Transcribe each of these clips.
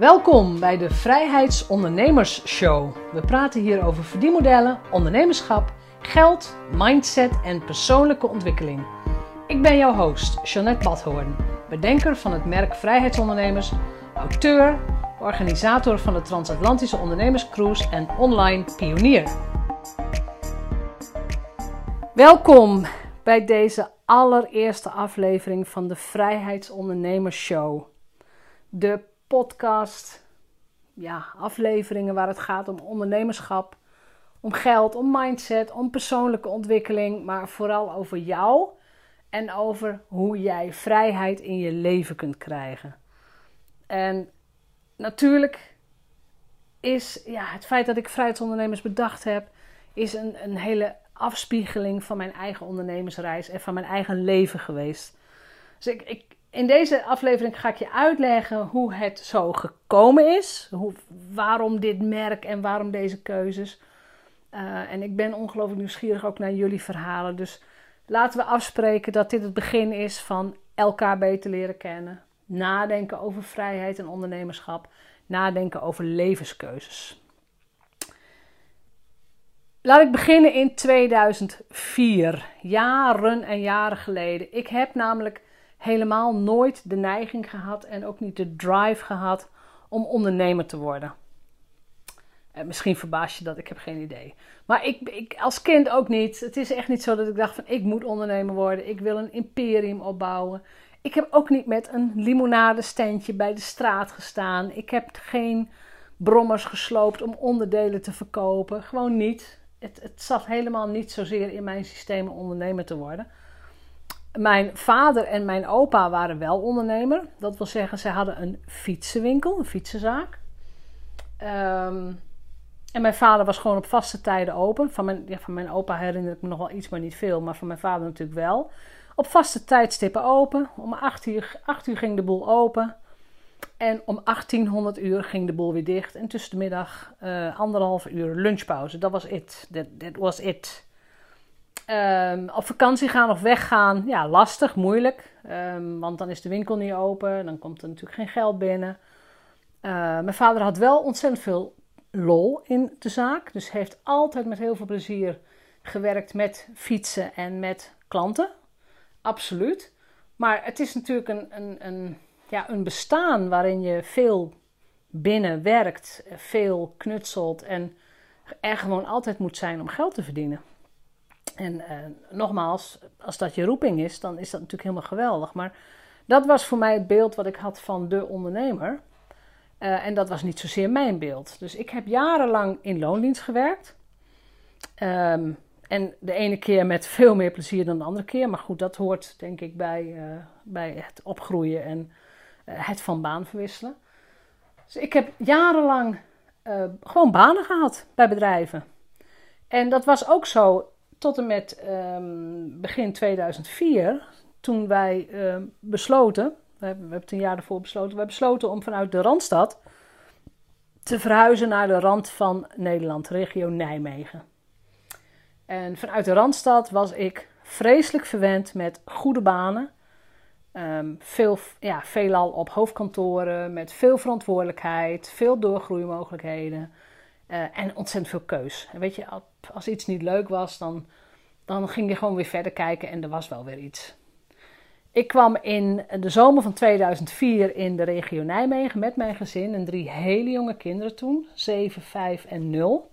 Welkom bij de Vrijheidsondernemers Show. We praten hier over verdienmodellen, ondernemerschap, geld, mindset en persoonlijke ontwikkeling. Ik ben jouw host, Jeanette Badhoorn, bedenker van het merk Vrijheidsondernemers, auteur, organisator van de Transatlantische Ondernemerscruise en online pionier. Welkom bij deze allereerste aflevering van de Vrijheidsondernemers Show. De podcast, ja, afleveringen waar het gaat om ondernemerschap, om geld, om mindset, om persoonlijke ontwikkeling, maar vooral over jou en over hoe jij vrijheid in je leven kunt krijgen. En natuurlijk is ja, het feit dat ik vrijheidsondernemers bedacht heb, is een, een hele afspiegeling van mijn eigen ondernemersreis en van mijn eigen leven geweest. Dus ik, ik, in deze aflevering ga ik je uitleggen hoe het zo gekomen is, hoe, waarom dit merk en waarom deze keuzes. Uh, en ik ben ongelooflijk nieuwsgierig ook naar jullie verhalen. Dus laten we afspreken dat dit het begin is van elkaar beter leren kennen. Nadenken over vrijheid en ondernemerschap. Nadenken over levenskeuzes. Laat ik beginnen in 2004, jaren en jaren geleden. Ik heb namelijk helemaal nooit de neiging gehad en ook niet de drive gehad om ondernemer te worden. En misschien verbaas je dat, ik heb geen idee. Maar ik, ik, als kind ook niet. Het is echt niet zo dat ik dacht van ik moet ondernemer worden. Ik wil een imperium opbouwen. Ik heb ook niet met een limonadestandje bij de straat gestaan. Ik heb geen brommers gesloopt om onderdelen te verkopen. Gewoon niet het, het zat helemaal niet zozeer in mijn systeem om ondernemer te worden. Mijn vader en mijn opa waren wel ondernemer. Dat wil zeggen, ze hadden een fietsenwinkel, een fietsenzaak. Um, en mijn vader was gewoon op vaste tijden open. Van mijn, van mijn opa herinner ik me nog wel iets, maar niet veel. Maar van mijn vader natuurlijk wel. Op vaste tijdstippen open. Om 8 uur, 8 uur ging de boel open. En om 1800 uur ging de boel weer dicht. En tussen de middag uh, anderhalf uur lunchpauze. Dat was it. Dat was it. Um, op vakantie gaan of weggaan, ja, lastig, moeilijk. Um, want dan is de winkel niet open. Dan komt er natuurlijk geen geld binnen. Uh, mijn vader had wel ontzettend veel lol in de zaak. Dus heeft altijd met heel veel plezier gewerkt met fietsen en met klanten. Absoluut. Maar het is natuurlijk een, een, een ja, een bestaan waarin je veel binnen werkt, veel knutselt en er gewoon altijd moet zijn om geld te verdienen. En eh, nogmaals, als dat je roeping is, dan is dat natuurlijk helemaal geweldig. Maar dat was voor mij het beeld wat ik had van de ondernemer. Uh, en dat was niet zozeer mijn beeld. Dus ik heb jarenlang in loondienst gewerkt. Um, en de ene keer met veel meer plezier dan de andere keer. Maar goed, dat hoort denk ik bij, uh, bij het opgroeien en eh, het van baan verwisselen. Dus ik heb jarenlang gewoon banen gehad bij bedrijven. En dat was ook zo tot en met um, begin 2004, toen wij uh, besloten, we hebben, het een jaar ervoor besloten, wij besloten om vanuit de Randstad te verhuizen naar de rand van Nederland, regio Nijmegen. En vanuit de Randstad was ik vreselijk verwend met goede banen Um, veel, ja, veelal op hoofdkantoren met veel verantwoordelijkheid, veel doorgroeimogelijkheden uh, en ontzettend veel keus. En weet je, als iets niet leuk was, dan, dan ging je gewoon weer verder kijken en er was wel weer iets. Ik kwam in de zomer van 2004 in de regio Nijmegen met mijn gezin en drie hele jonge kinderen toen, 7, 5 en 0.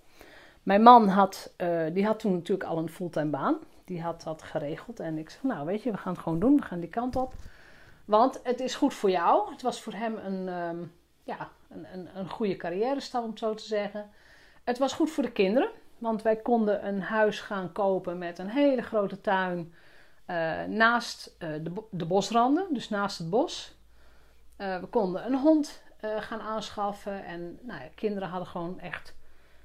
Mijn man had, uh, die had toen natuurlijk al een fulltime baan die had dat geregeld. En ik zeg, nou weet je, we gaan het gewoon doen. We gaan die kant op. Want het is goed voor jou. Het was voor hem een, um, ja, een, een, een goede carrière stap, om het zo te zeggen. Het was goed voor de kinderen. Want wij konden een huis gaan kopen met een hele grote tuin uh, naast uh, de, de, bosranden, dus naast het bos. Uh, we konden een hond gaan aanschaffen en nou, ja, kinderen hadden gewoon echt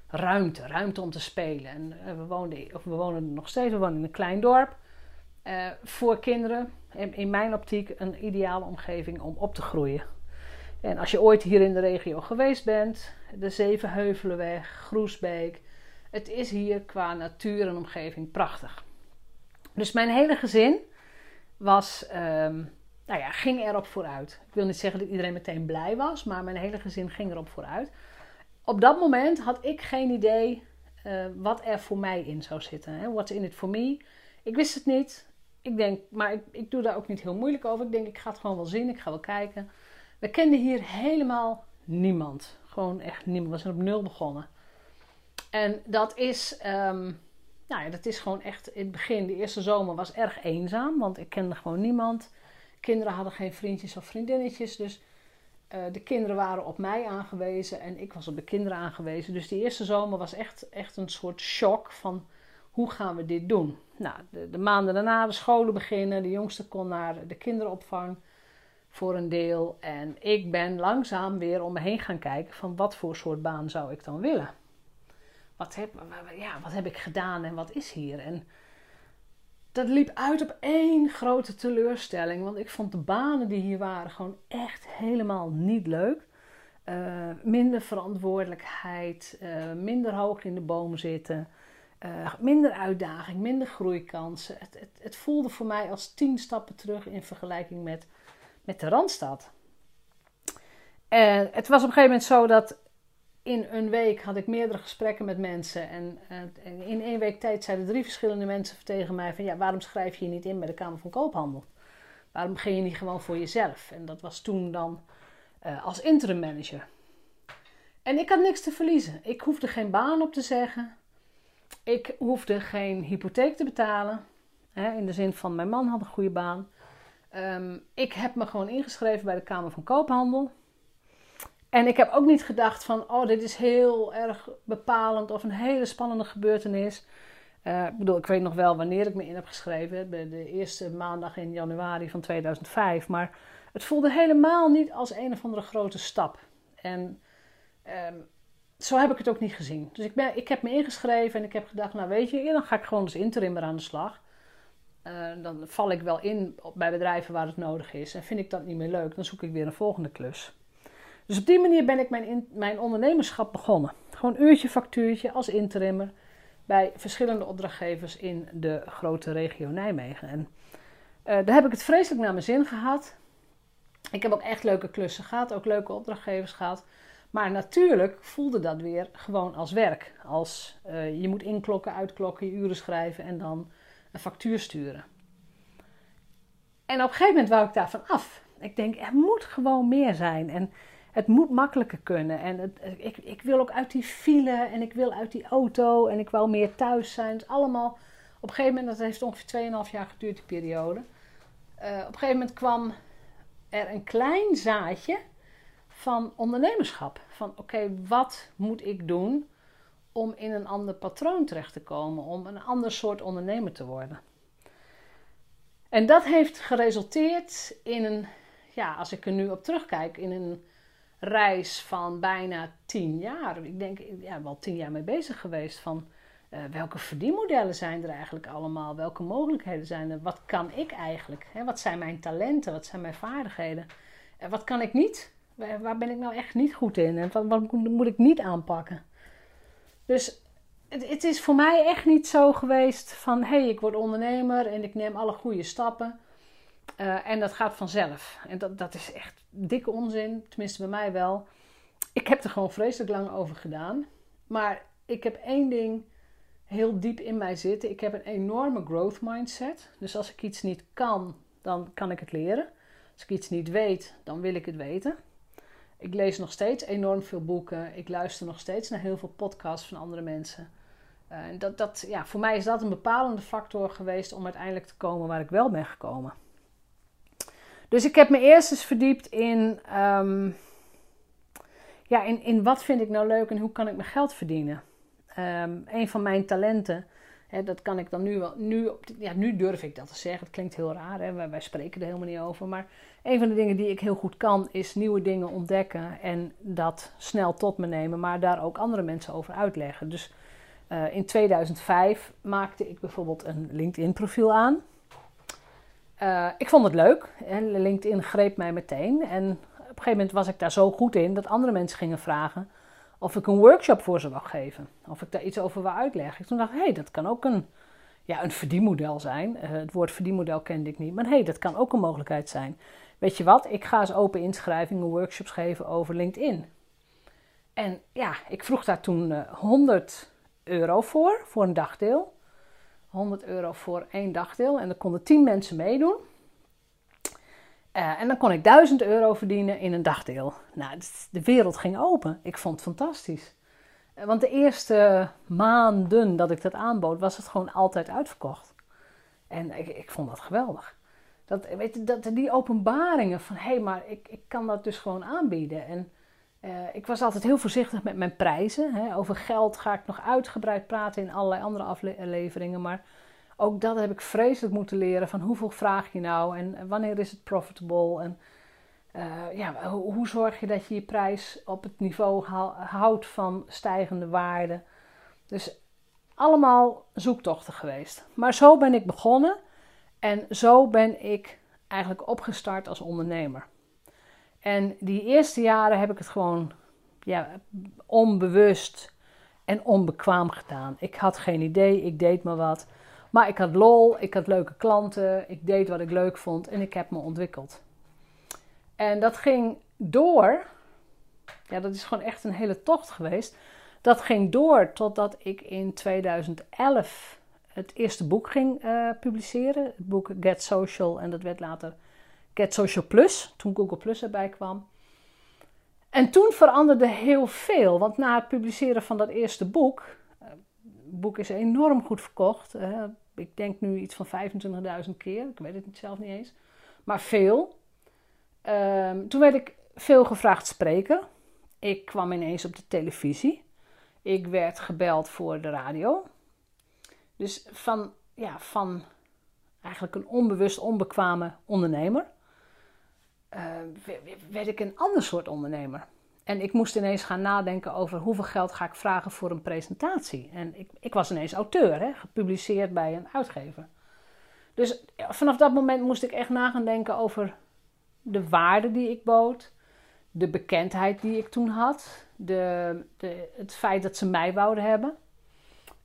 ruimte, ruimte om te spelen. En we, woonden, of we nog steeds, we wonen in een klein dorp. Voor kinderen, in, in, mijn optiek, een ideale omgeving om op te groeien. En als je ooit hier in de regio geweest bent, de Zevenheuvelenweg, Groesbeek. Het is hier qua natuur en omgeving prachtig. Dus mijn hele gezin was, um, nou ja, ging erop vooruit. Ik wil niet zeggen dat iedereen meteen blij was, maar mijn hele gezin ging erop vooruit. Op dat moment had ik geen idee uh, wat er voor mij in zou zitten. Hè? What's in it for me? Ik wist het niet. Ik denk, maar ik, ik doe daar ook niet heel moeilijk over. Ik denk, ik ga het gewoon wel zien. Ik ga wel kijken. We kenden hier helemaal niemand. Gewoon echt niemand. We zijn op nul begonnen. En dat is, um, nou ja, dat is gewoon echt in het begin, de eerste zomer was erg eenzaam. Want ik kende gewoon niemand. Kinderen hadden geen vriendjes of vriendinnetjes. Dus uh, de kinderen waren op mij aangewezen en ik was op de kinderen aangewezen. Dus die eerste zomer was echt, echt een soort shock van hoe gaan we dit doen? Nou, de, de, maanden daarna de scholen beginnen. De jongste kon naar de kinderopvang voor een deel. En ik ben langzaam weer om me heen gaan kijken van wat voor soort baan zou ik dan willen? Wat heb, ja, wat heb ik gedaan en wat is hier? En dat liep uit op één grote teleurstelling. Want ik vond de banen die hier waren gewoon echt helemaal niet leuk. Uh, minder verantwoordelijkheid, uh, minder hoog in de bomen zitten, uh, minder uitdaging, minder groeikansen. Het, het, het, voelde voor mij als tien stappen terug in vergelijking met, met de Randstad. En het was op een gegeven moment zo dat in een week had ik meerdere gesprekken met mensen. En uh, in één week tijd zeiden drie verschillende mensen tegen mij: van ja, waarom schrijf je je niet in bij de Kamer van Koophandel? Waarom begin je niet gewoon voor jezelf? En dat was toen dan uh, als interim manager. En ik had niks te verliezen. Ik hoefde geen baan op te zeggen. Ik hoefde geen hypotheek te betalen. Hè, in de zin van mijn man had een goede baan. Um, ik heb me gewoon ingeschreven bij de Kamer van Koophandel. En ik heb ook niet gedacht van, oh, dit is heel erg bepalend of een hele spannende gebeurtenis. Uh, ik bedoel, ik weet nog wel wanneer ik me in heb geschreven, de eerste maandag in januari van 2005. Maar het voelde helemaal niet als een of andere grote stap. En um, zo heb ik het ook niet gezien. Dus ik, ben, ik heb me ingeschreven en ik heb gedacht, nou weet je, dan ga ik gewoon als interimmer aan de slag. Uh, dan val ik wel in bij bedrijven waar het nodig is. En vind ik dat niet meer leuk, dan zoek ik weer een volgende klus. Dus op die manier ben ik mijn, mijn ondernemerschap begonnen. Gewoon uurtje factuurtje als interimmer bij verschillende opdrachtgevers in de grote regio Nijmegen. En uh, daar heb ik het vreselijk naar mijn zin gehad. Ik heb ook echt leuke klussen gehad, ook leuke opdrachtgevers gehad. Maar natuurlijk voelde dat weer gewoon als werk. Als uh, je moet inklokken, uitklokken, je uren schrijven en dan een factuur sturen. En op een gegeven moment wou ik daarvan af. Ik denk, er moet gewoon meer zijn. En het moet makkelijker kunnen. En het, ik, ik wil ook uit die file en ik wil uit die auto en ik wil meer thuis zijn. Het allemaal op een gegeven moment, dat heeft ongeveer 2,5 jaar geduurd, die periode. Uh, op een gegeven moment kwam er een klein zaadje van ondernemerschap. Van oké, wat moet ik doen om in een ander patroon terecht te komen, om een ander soort ondernemer te worden. En dat heeft geresulteerd in een, ja, als ik er nu op terugkijk, in een reis van bijna tien jaar. Ik denk, ja, wel tien jaar mee bezig geweest van uh, welke verdienmodellen zijn er eigenlijk allemaal? Welke mogelijkheden zijn er? Wat kan ik eigenlijk? Hè? Wat zijn mijn talenten? Wat zijn mijn vaardigheden? En wat kan ik niet? Waar ben ik nou echt niet goed in? En wat, wat moet ik niet aanpakken? Dus het, het, is voor mij echt niet zo geweest van... hé, hey, ik word ondernemer en ik neem alle goede stappen... Uh, en dat gaat vanzelf. En dat, dat is echt dikke onzin, tenminste bij mij wel. Ik heb er gewoon vreselijk lang over gedaan. Maar ik heb één ding heel diep in mij zitten. Ik heb een enorme growth mindset. Dus als ik iets niet kan, dan kan ik het leren. Als ik iets niet weet, dan wil ik het weten. Ik lees nog steeds enorm veel boeken. Ik luister nog steeds naar heel veel podcasts van andere mensen. Uh, dat, dat, ja, voor mij is dat een bepalende factor geweest om uiteindelijk te komen waar ik wel ben gekomen. Dus ik heb me eerst eens verdiept in, um, ja, in, in wat vind ik nou leuk en hoe kan ik mijn geld verdienen. Um, een van mijn talenten, hè, dat kan ik dan nu wel, nu, ja, nu durf ik dat te zeggen. Het klinkt heel raar, hè? Wij, spreken er helemaal niet over. Maar een van de dingen die ik heel goed kan, is nieuwe dingen ontdekken en dat snel tot me nemen, maar daar ook andere mensen over uitleggen. Dus uh, in 2005 maakte ik bijvoorbeeld een LinkedIn-profiel aan. Uh, ik vond het leuk en LinkedIn greep mij meteen. En op een gegeven moment was ik daar zo goed in dat andere mensen gingen vragen of ik een workshop voor ze wou geven. Of ik daar iets over wou uitleggen. Toen dacht ik, hé, hey, dat kan ook een, ja, een verdienmodel zijn. Uh, het woord verdienmodel kende ik niet, maar hé, hey, dat kan ook een mogelijkheid zijn. weet je wat, ik ga eens open inschrijvingen, workshops geven over LinkedIn. En ja, ik vroeg daar toen 100 euro voor, voor een dagdeel. 100 euro voor één dagdeel. En er konden 10 mensen meedoen. Uh, en dan kon ik 1000 euro verdienen in een dagdeel. Nou, de wereld ging open. Ik vond het fantastisch. Uh, want de eerste maanden dat ik dat aanbood, was het gewoon altijd uitverkocht. En ik, ik vond dat geweldig. Dat, weet je, dat, die openbaringen van hé, hey, maar ik, ik kan dat dus gewoon aanbieden. En uh, ik was altijd heel voorzichtig met mijn prijzen. Hè. Over geld ga ik nog uitgebreid praten in allerlei andere afleveringen. Maar ook dat heb ik vreselijk moeten leren. Van hoeveel vraag je nou en wanneer is het profitable? En ja, hoe, hoe, zorg je dat je je prijs op het niveau houdt van stijgende waarde? Dus allemaal zoektochten geweest. Maar zo ben ik begonnen. En zo ben ik eigenlijk opgestart als ondernemer. En die eerste jaren heb ik het gewoon ja, onbewust en onbekwaam gedaan. Ik had geen idee, ik deed maar wat. Maar ik had lol, ik had leuke klanten, ik deed wat ik leuk vond en ik heb me ontwikkeld. En dat ging door. Ja, dat is gewoon echt een hele tocht geweest. Dat ging door totdat ik in 2011 het eerste boek ging uh, publiceren. Het boek Get Social. En dat werd later Get Social Plus, toen Google Plus erbij kwam. En toen veranderde heel veel, want na het publiceren van dat eerste boek, het eh, boek is enorm goed verkocht. ik denk nu iets van 25.000 keer, ik weet het zelf niet eens, maar veel. Ehm, toen werd ik veel gevraagd spreken. Ik kwam ineens op de televisie. Ik werd gebeld voor de radio. Dus van, ja, van eigenlijk een onbewust onbekwame ondernemer uh, werd ik een ander soort ondernemer. En ik moest ineens gaan nadenken over hoeveel geld ga ik vragen voor een presentatie. En ik, ik was ineens auteur, hè, gepubliceerd bij een uitgever. Dus vanaf dat moment moest ik echt na gaan denken over de waarde die ik bood, de bekendheid die ik toen had, de, de, het feit dat ze mij wouden hebben.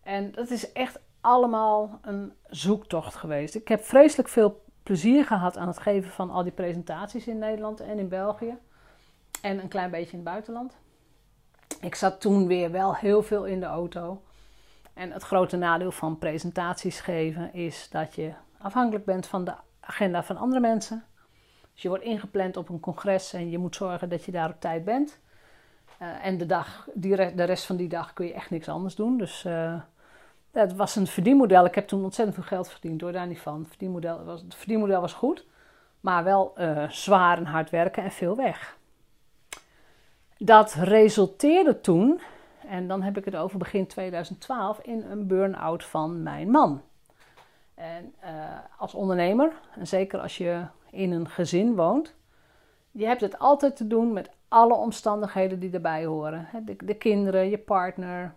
En dat is echt allemaal een zoektocht geweest. Ik heb vreselijk veel plezier gehad aan het geven van al die presentaties in Nederland en in België. En een klein beetje in het buitenland. Ik zat toen weer wel heel veel in de auto. En het grote nadeel van presentaties geven is dat je afhankelijk bent van de agenda van andere mensen. Dus je wordt ingepland op een congres en je moet zorgen dat je daar op tijd bent. Uh, en de, dag, die de rest van die dag kun je echt niks anders doen. Dus uh, het was een verdienmodel. Ik heb toen ontzettend veel geld verdiend, door daar niet van. Het verdienmodel was, het verdienmodel was goed, maar wel uh, zwaar en hard werken en veel weg. Dat resulteerde toen, en dan heb ik het over begin 2012, in een burn-out van mijn man. En uh, als ondernemer, en zeker als je in een gezin woont, je hebt het altijd te doen met alle omstandigheden die erbij horen. De, de kinderen, je partner,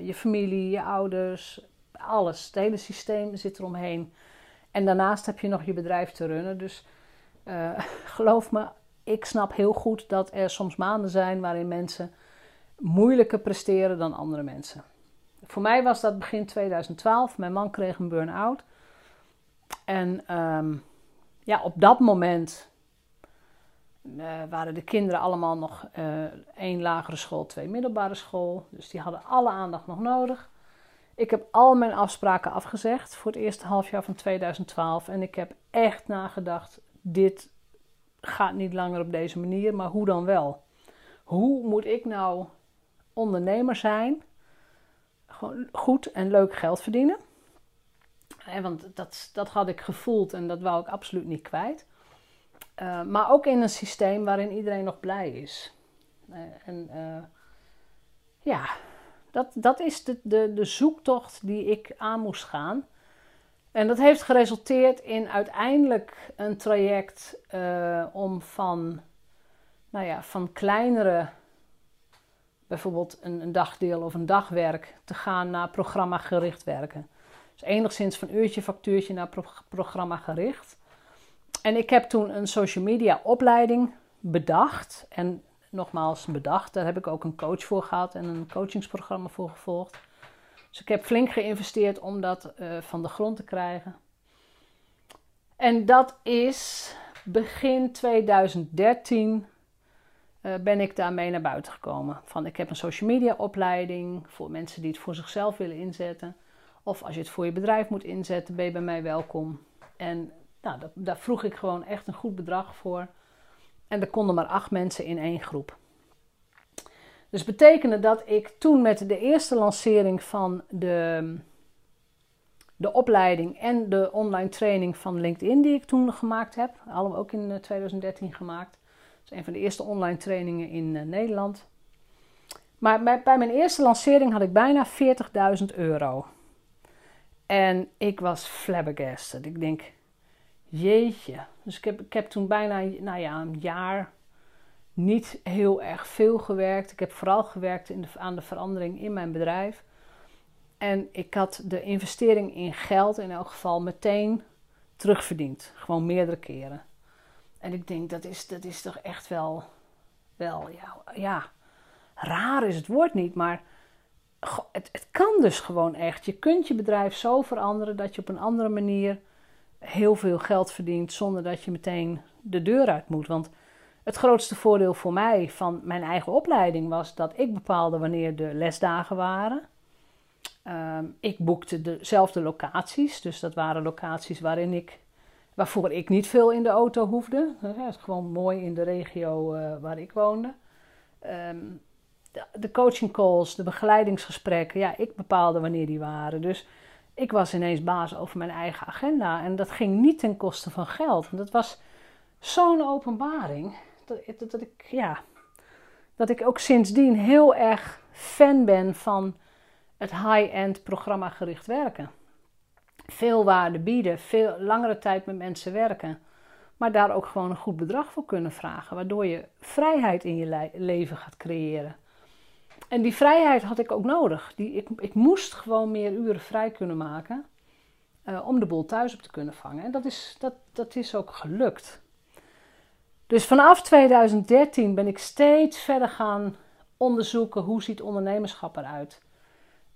je familie, je ouders, alles. Het hele systeem zit eromheen. En daarnaast heb je nog je bedrijf te runnen. Dus uh, geloof me, ik snap heel goed dat er soms maanden zijn waarin mensen moeilijker presteren dan andere mensen. Voor mij was dat begin 2012. Mijn man kreeg een burn-out. En um, ja, op dat moment uh, waren de kinderen allemaal nog uh, één lagere school, twee middelbare school. Dus die hadden alle aandacht nog nodig. Ik heb al mijn afspraken afgezegd voor het eerste halfjaar van 2012. En ik heb echt nagedacht: dit gaat niet langer op deze manier, maar hoe dan wel? Hoe moet ik nou ondernemer zijn? Gewoon goed en leuk geld verdienen. want dat, dat had ik gevoeld en dat wou ik absoluut niet kwijt. Uh, maar ook in een systeem waarin iedereen nog blij is. Uh, en uh, ja, dat, dat is de, de, de zoektocht die ik aan moest gaan. En dat heeft geresulteerd in uiteindelijk een traject om van, nou ja, van kleinere, bijvoorbeeld een, een dagdeel of een dagwerk, te gaan naar programma-gericht werken. Dus enigszins van uurtje factuurtje naar pro programma gericht. En ik heb toen een social media opleiding bedacht. En nogmaals bedacht, daar heb ik ook een coach voor gehad en een coachingsprogramma voor gevolgd. Dus ik heb flink geïnvesteerd om dat uh, van de grond te krijgen. En dat is begin 2013 uh, ben ik daarmee naar buiten gekomen. Van ik heb een social media opleiding voor mensen die het voor zichzelf willen inzetten. Of als je het voor je bedrijf moet inzetten, ben je bij mij welkom. En nou, dat, daar vroeg ik gewoon echt een goed bedrag voor. En er konden maar acht mensen in één groep. Dus betekende dat ik toen met de eerste lancering van de, de opleiding en de online training van LinkedIn, die ik toen gemaakt heb, allemaal ook in 2013 eh, gemaakt. Dat is een van de eerste online trainingen in uh, Nederland. Maar bij, mijn eerste lancering had ik bijna 40.000 euro. En ik was flabbergasted. Ik denk, jeetje. Dus ik heb, ik heb toen bijna nou ja, een jaar niet heel erg veel gewerkt. Ik heb vooral gewerkt in de, aan de verandering in mijn bedrijf. En ik had de investering in geld in elk geval meteen terugverdiend. Gewoon meerdere keren. En ik denk, dat is, dat is toch echt wel, wel ja, raar is het woord niet, maar het, het kan dus gewoon echt. Je kunt je bedrijf zo veranderen dat je op een andere manier heel veel geld verdient zonder dat je meteen de deur uit moet. Want het grootste voordeel voor mij van mijn eigen opleiding was dat ik bepaalde wanneer de lesdagen waren. Ehm, ik boekte dezelfde locaties, dus dat waren locaties waarin ik, waarvoor ik niet veel in de auto hoefde. Dat is gewoon mooi in de regio uh, waar ik woonde. Ehm, de, de coaching calls, de begeleidingsgesprekken, ja, ik bepaalde wanneer die waren. Dus ik was ineens baas over mijn eigen agenda en dat ging niet ten koste van geld. dat was zo'n openbaring dat, dat, ik, ja, dat ik ook sindsdien heel erg fan ben van het high-end programma gericht werken. Veel waarde bieden, veel langere tijd met mensen werken, maar daar ook gewoon een goed bedrag voor kunnen vragen, waardoor je vrijheid in je leven gaat creëren. En die vrijheid had ik ook nodig. Die, ik, ik moest gewoon meer uren vrij kunnen maken uh, om de boel thuis op te kunnen vangen. En dat is, dat, dat is ook gelukt. Dus vanaf 2013 ben ik steeds verder gaan onderzoeken hoe ziet ondernemerschap eruit.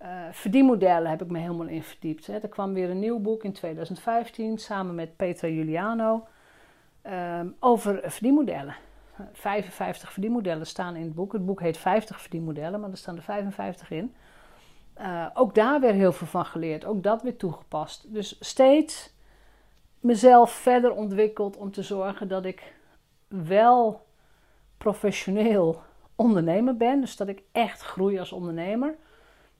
Uh, verdienmodellen heb ik me helemaal in verdiept. Hè. Er kwam weer een nieuw boek in 2015 samen met Petra Juliano uh, over verdienmodellen. 55 verdienmodellen staan in het boek. Het boek heet 50 verdienmodellen, maar er staan er 55 in. Uh, ook daar weer heel veel van geleerd, ook dat weer toegepast. Dus steeds mezelf verder ontwikkeld om te zorgen dat ik wel professioneel ondernemer ben. Dus dat ik echt groei als ondernemer.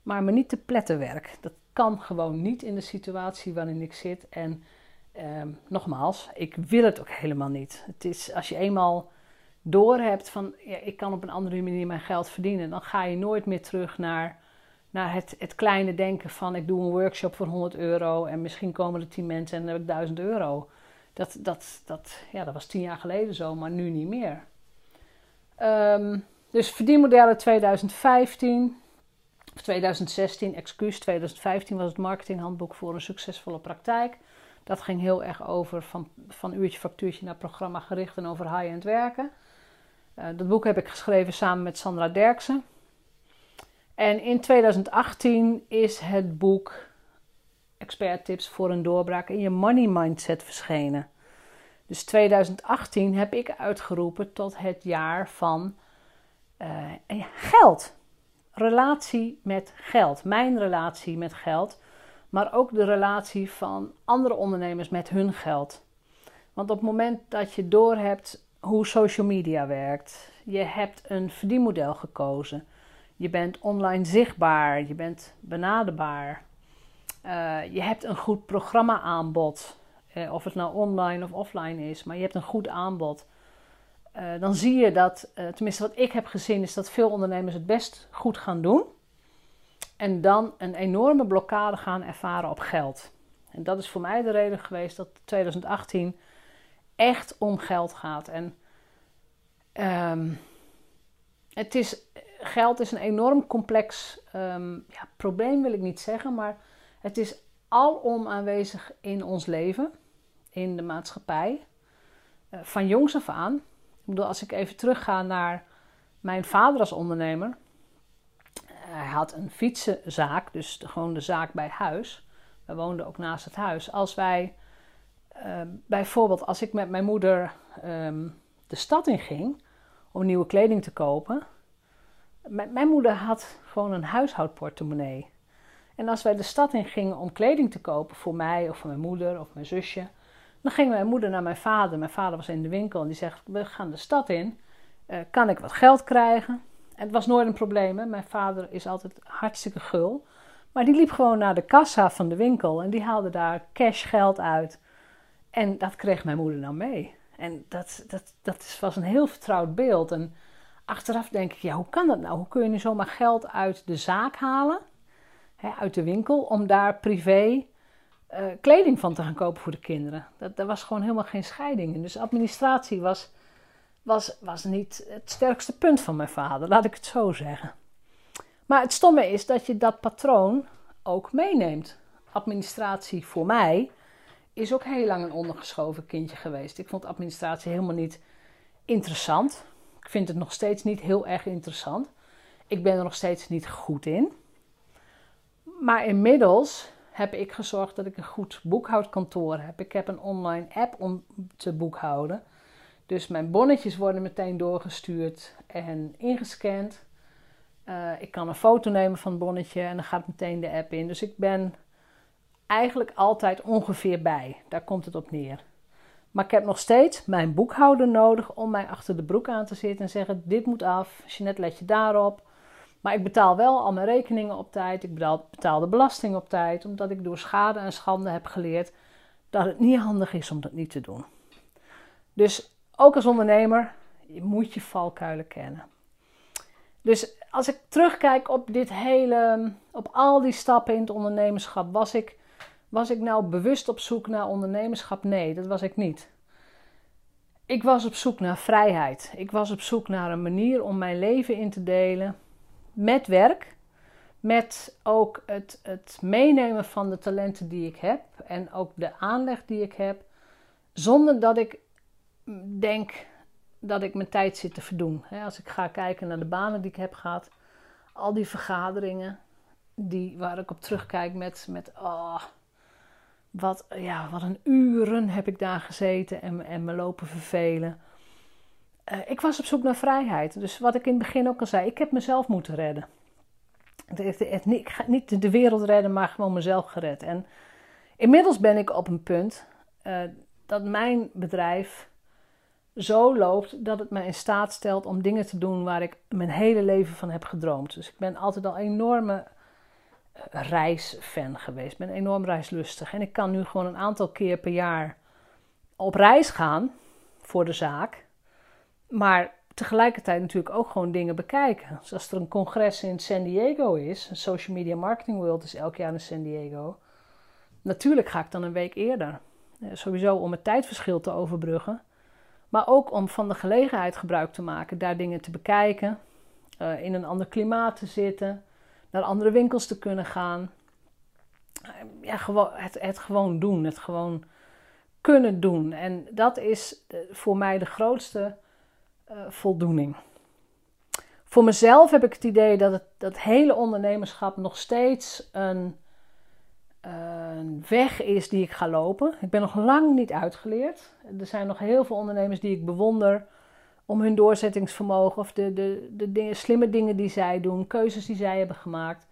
Maar me niet te pletten werk. Dat kan gewoon niet in de situatie waarin ik zit. En ehm, nogmaals, ik wil het ook helemaal niet. Het is als je eenmaal doorhebt van ja, ik kan op een andere manier mijn geld verdienen, dan ga je nooit meer terug naar, naar het, het kleine denken van ik doe een workshop voor 100 euro en misschien komen er 10 mensen en dan heb ik 1000 euro. Dat, dat, dat, ja, dat was tien jaar geleden zo, maar nu niet meer. Um, dus verdienmodellen 2015, of 2016, excuus, 2015 was het marketinghandboek voor een succesvolle praktijk. Dat ging heel erg over van, van uurtje factuurtje naar programma gericht en over high-end werken. Uh, dat boek heb ik geschreven samen met Sandra Derksen. En in 2018 is het boek expert tips voor een doorbraak in je money mindset verschenen. Dus 2018 heb ik uitgeroepen tot het jaar van uh, geld. Relatie met geld. Mijn relatie met geld. Maar ook de relatie van andere ondernemers met hun geld. Want op het moment dat je doorhebt hoe social media werkt, je hebt een verdienmodel gekozen, je bent online zichtbaar, je bent benaderbaar, uh, je hebt een goed programma aanbod, uh, of het nou online of offline is, maar je hebt een goed aanbod. Uh, dan zie je dat, tenminste wat ik heb gezien, is dat veel ondernemers het best goed gaan doen. En dan een enorme blokkade gaan ervaren op geld. En dat is voor mij de reden geweest dat 2018 echt om geld gaat. En um, het is, geld is een enorm complex um, ja, probleem, wil ik niet zeggen, maar het is alom aanwezig in ons leven, in de maatschappij, uh, van jongs af aan. Ik bedoel, als ik even terugga naar mijn vader als ondernemer. Hij had een fietsenzaak, dus gewoon de zaak bij huis. We woonden ook naast het huis. Als wij uh, bijvoorbeeld als ik met mijn moeder ehm, de stad in ging om nieuwe kleding te kopen. mijn moeder had gewoon een huishoudportemonnee. En als wij de stad in gingen om kleding te kopen voor mij of voor mijn moeder of mijn zusje, dan ging mijn moeder naar mijn vader. Mijn vader was in de winkel en die zegt: We gaan de stad in. Uh, kan ik wat geld krijgen? En het was nooit een probleem. Mijn vader is altijd hartstikke gul. Maar die liep gewoon naar de kassa van de winkel en die haalde daar cash geld uit. En dat kreeg mijn moeder dan mee. En dat, dat, dat was een heel vertrouwd beeld. En achteraf denk ik, ja, hoe kan dat nou? Hoe kun je nu zomaar geld uit de zaak halen, hè, uit de winkel, om daar privé uh, kleding van te gaan kopen voor de kinderen? Dat, was gewoon helemaal geen scheiding in. Dus administratie was, was, was niet het sterkste punt van mijn vader, laat ik het zo zeggen. Maar het stomme is dat je dat patroon ook meeneemt. Administratie voor mij is ook heel lang een ondergeschoven kindje geweest. Ik vond administratie helemaal niet interessant. Ik vind het nog steeds niet heel erg interessant. Ik ben er nog steeds niet goed in. Maar inmiddels heb ik gezorgd dat ik een goed boekhoudkantoor heb. Ik heb een online app om te boekhouden. Dus mijn bonnetjes worden meteen doorgestuurd en ingescand. Uh, ik kan een foto nemen van het bonnetje en dan gaat meteen de app in. Dus ik ben eigenlijk altijd ongeveer bij. Daar komt het op neer. Maar ik heb nog steeds mijn boekhouder nodig om mij achter de broek aan te zitten en zeggen: Dit moet af. Jeanette, let je daarop. Maar ik betaal wel al mijn rekeningen op tijd. Ik betaal, de belasting op tijd, omdat ik door schade en schande heb geleerd dat het niet handig is om dat niet te doen. Dus ook als ondernemer, je moet je valkuilen kennen. Dus als ik terugkijk op dit hele, op al die stappen in het ondernemerschap, was ik, was ik nou bewust op zoek naar ondernemerschap? Nee, dat was ik niet. Ik was op zoek naar vrijheid. Ik was op zoek naar een manier om mijn leven in te delen met werk, met ook het, het meenemen van de talenten die ik heb en ook de aanleg die ik heb, zonder dat ik denk dat ik mijn tijd zit te verdoen. Als ik ga kijken naar de banen die ik heb gehad, al die vergaderingen die, waar ik op terugkijk met, met oh, wat, ja, wat een uren heb ik daar gezeten en, en me lopen vervelen. Uh, ik was op zoek naar vrijheid. Dus wat ik in het begin ook al zei, ik heb mezelf moeten redden. Ik ga niet de wereld redden, maar gewoon mezelf gered. En inmiddels ben ik op een punt uh, dat mijn bedrijf zo loopt dat het me in staat stelt om dingen te doen waar ik mijn hele leven van heb gedroomd. Dus ik ben altijd al enorme eh, reisfan geweest. Ik ben enorm reislustig. En ik kan nu gewoon een aantal keer per jaar op reis gaan voor de zaak. Maar tegelijkertijd natuurlijk ook gewoon dingen bekijken. Dus als er een congres in San Diego is, een Social Media Marketing World is elk jaar in San Diego. Natuurlijk ga ik dan een week eerder. Eh, sowieso om het tijdverschil te overbruggen. Maar ook om van de gelegenheid gebruik te maken, daar dingen te bekijken, uh, in een ander klimaat te zitten, naar andere winkels te kunnen gaan. Ja, gewoon, het, het gewoon doen, het gewoon kunnen doen. En dat is eh, voor mij de grootste voldoening. Voor mezelf heb ik het idee dat het dat hele ondernemerschap nog steeds een een weg is die ik ga lopen. Ik ben nog lang niet uitgeleerd. Er zijn nog heel veel ondernemers die ik bewonder om hun doorzettingsvermogen of de, de, de dingen, slimme dingen die zij doen, keuzes die zij hebben gemaakt.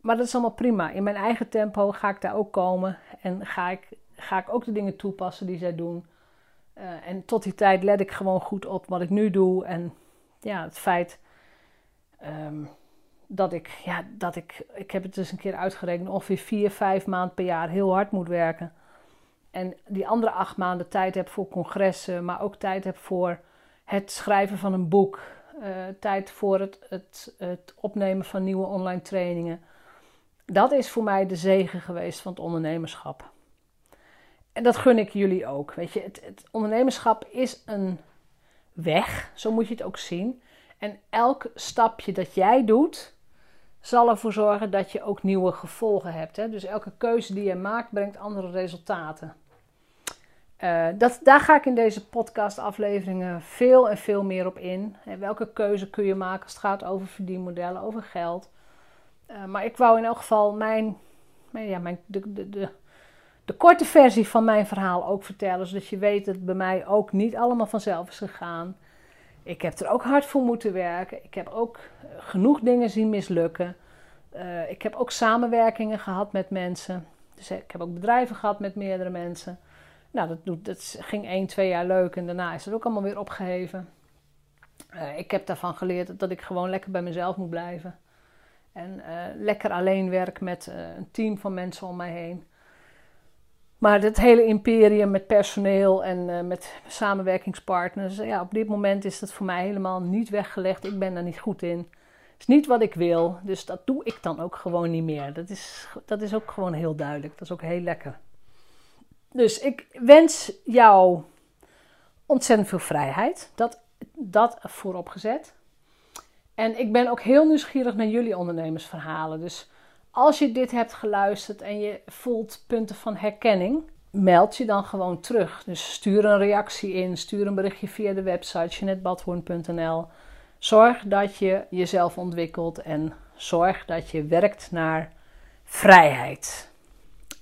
Maar dat is allemaal prima. In mijn eigen tempo ga ik daar ook komen en ga ik, ga ik ook de dingen toepassen die zij doen. Uh, en tot die tijd let ik gewoon goed op wat ik nu doe. En ja, het feit um, dat ik, ja, dat ik, ik heb het dus een keer uitgerekend, ongeveer vier, vijf maanden per jaar heel hard moet werken. En die andere acht maanden tijd heb voor congressen, maar ook tijd heb voor het schrijven van een boek. Uh, tijd voor het, het, het opnemen van nieuwe online trainingen. Dat is voor mij de zegen geweest van het ondernemerschap. En dat gun ik jullie ook. Weet je, het, het ondernemerschap is een weg, zo moet je het ook zien. En elk stapje dat jij doet, zal ervoor zorgen dat je ook nieuwe gevolgen hebt. Hè? Dus elke keuze die je maakt brengt andere resultaten. Uh, dat, daar ga ik in deze podcastafleveringen veel en veel meer op in. welke keuze kun je maken als het gaat over verdienmodellen, over geld. Uh, maar ik wou in elk geval mijn, ja, mijn, de, de, de, korte versie van mijn verhaal ook vertellen, zodat je weet dat het bij mij ook niet allemaal vanzelf is gegaan. Ik heb er ook hard voor moeten werken. Ik heb ook eh, genoeg dingen zien mislukken. Ik heb ook samenwerkingen gehad met mensen. Dus ik heb ook bedrijven gehad met meerdere mensen. Nou, dat, doet, dat ging één, twee jaar leuk en daarna is het ook allemaal weer opgeheven. Uh, ik heb daarvan geleerd dat ik gewoon lekker bij mezelf moet blijven. En uh, lekker alleen werk met een team van mensen om mij heen. Maar het hele imperium met personeel en met samenwerkingspartners, ja, op dit moment is dat voor mij helemaal niet weggelegd. Ik ben daar niet goed in. Het is niet wat ik wil, dus dat doe ik dan ook gewoon niet meer. Dat is, dat is ook gewoon heel duidelijk. Dat is ook heel lekker. Dus ik wens jou ontzettend veel vrijheid. Dat, dat voorop gezet. En ik ben ook heel nieuwsgierig naar jullie ondernemersverhalen. Dus als je dit hebt geluisterd en je voelt punten van herkenning, meld je dan gewoon terug. Dus stuur een reactie in, stuur een berichtje via de website jeanettebadhoorn.nl. Zorg dat je jezelf ontwikkelt en zorg dat je werkt naar vrijheid.